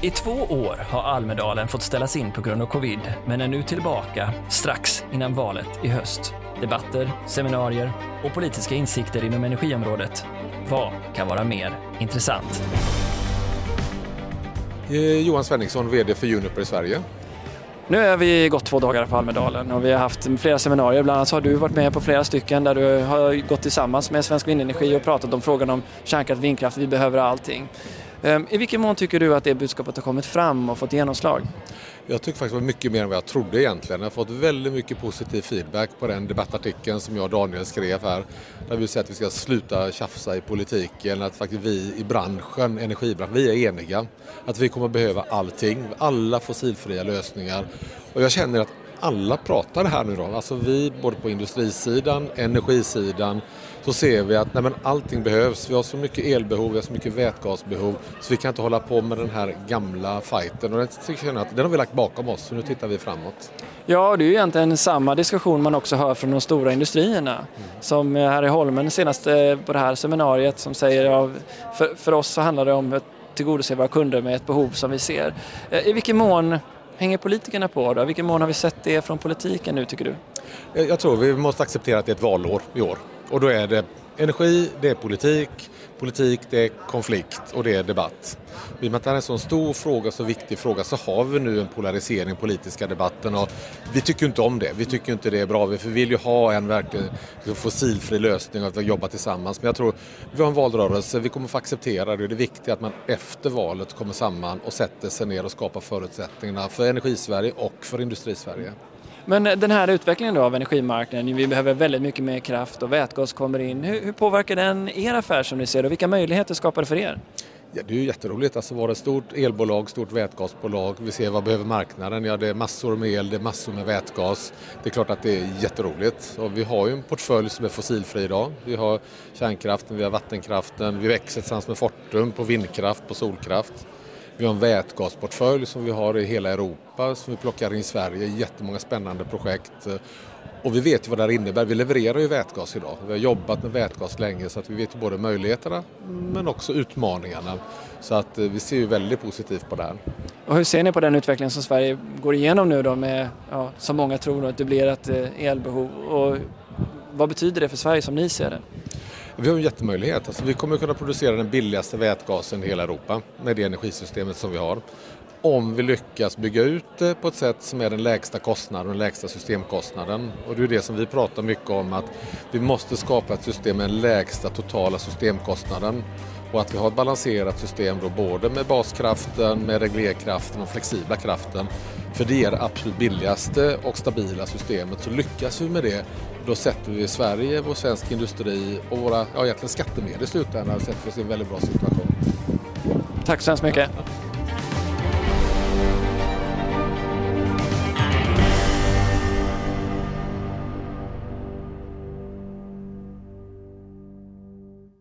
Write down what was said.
I två år har Almedalen fått ställas in på grund av covid, men är nu tillbaka strax innan valet i höst. Debatter, seminarier och politiska insikter inom energiområdet. Vad kan vara mer intressant? Eh, Johan Svenningsson, VD för Juniper i Sverige. Nu har vi gått två dagar på Almedalen och vi har haft flera seminarier. Bland annat har du varit med på flera stycken där du har gått tillsammans med Svensk Vindenergi och pratat om frågan om kärnkraft, vindkraft, vi behöver allting. Ehm, I vilken mån tycker du att det budskapet har kommit fram och fått genomslag? Jag tycker faktiskt det var mycket mer än vad jag trodde egentligen. Jag har fått väldigt mycket positiv feedback på den debattartikeln som jag och Daniel skrev här. Där vi säger att vi ska sluta tjafsa i politiken, att faktiskt vi i branschen, energibranschen, vi är eniga. Att vi kommer behöva allting, alla fossilfria lösningar. Och jag känner att alla pratar här nu då. Alltså vi både på industrisidan, energisidan, så ser vi att nej men allting behövs. Vi har så mycket elbehov, vi har så mycket vätgasbehov så vi kan inte hålla på med den här gamla fighten. Och den, att den har vi lagt bakom oss, så nu tittar vi framåt. Ja, det är ju egentligen samma diskussion man också hör från de stora industrierna. Mm. Som här i Holmen senast på det här seminariet som säger att för, för oss så handlar det om att tillgodose våra kunder med ett behov som vi ser. I vilken mån hänger politikerna på då? I vilken mån har vi sett det från politiken nu tycker du? Jag tror vi måste acceptera att det är ett valår i år. Och då är det energi, det är politik, politik det är konflikt och det är debatt. I och med att det här är en så stor fråga, så viktig fråga, så har vi nu en polarisering i den politiska debatten och vi tycker inte om det. Vi tycker inte det är bra. Vi vill ju ha en verkligen liksom, fossilfri lösning och att jobba tillsammans. Men jag tror, vi har en valrörelse, vi kommer få acceptera det. Det är viktigt att man efter valet kommer samman och sätter sig ner och skapar förutsättningarna för Energisverige och för Industrisverige. Men eh, den här utvecklingen då av energimarknaden, vi behöver väldigt mycket mer kraft och vätgas kommer in. Hur, hur påverkar den er affär som ni ser det och vilka möjligheter skapar det för er? Ja, det är ju jätteroligt. Alltså vara ett stort elbolag, stort vätgasbolag. Vi ser vad behöver marknaden? Ja, det är massor med el, det är massor med vätgas. Det är klart att det är jätteroligt. Och vi har ju en portfölj som är fossilfri idag. Vi har kärnkraften, vi har vattenkraften, vi växer tillsammans med Fortum på vindkraft, på solkraft. Vi har en vätgasportfölj som vi har i hela Europa som vi plockar in i Sverige. Jättemånga spännande projekt. Och vi vet ju vad det här innebär. Vi levererar ju vätgas idag. Vi har jobbat med vätgas länge så att vi vet ju både möjligheterna men också utmaningarna. Så att eh, vi ser ju väldigt positivt på det här. Och hur ser ni på den utveckling som Sverige går igenom nu då med, ja, som många tror, ett dubblerat elbehov? Och vad betyder det för Sverige som ni ser det? Vi har en jättemöjlighet. Alltså vi kommer kunna producera den billigaste vätgasen i hela Europa med det energisystemet som vi har. Om vi lyckas bygga ut det på ett sätt som är den lägsta kostnaden, den lägsta systemkostnaden. Och det är det som vi pratar mycket om att vi måste skapa ett system med den lägsta totala systemkostnaden och att vi har ett balanserat system då både med baskraften, med reglerkraften och flexibla kraften. För det är det absolut billigaste och stabila systemet. Så lyckas vi med det, då sätter vi Sverige, vår svensk industri och våra ja, egentligen skattemedel i slutändan sätter oss i en väldigt bra situation. Tack så hemskt mycket.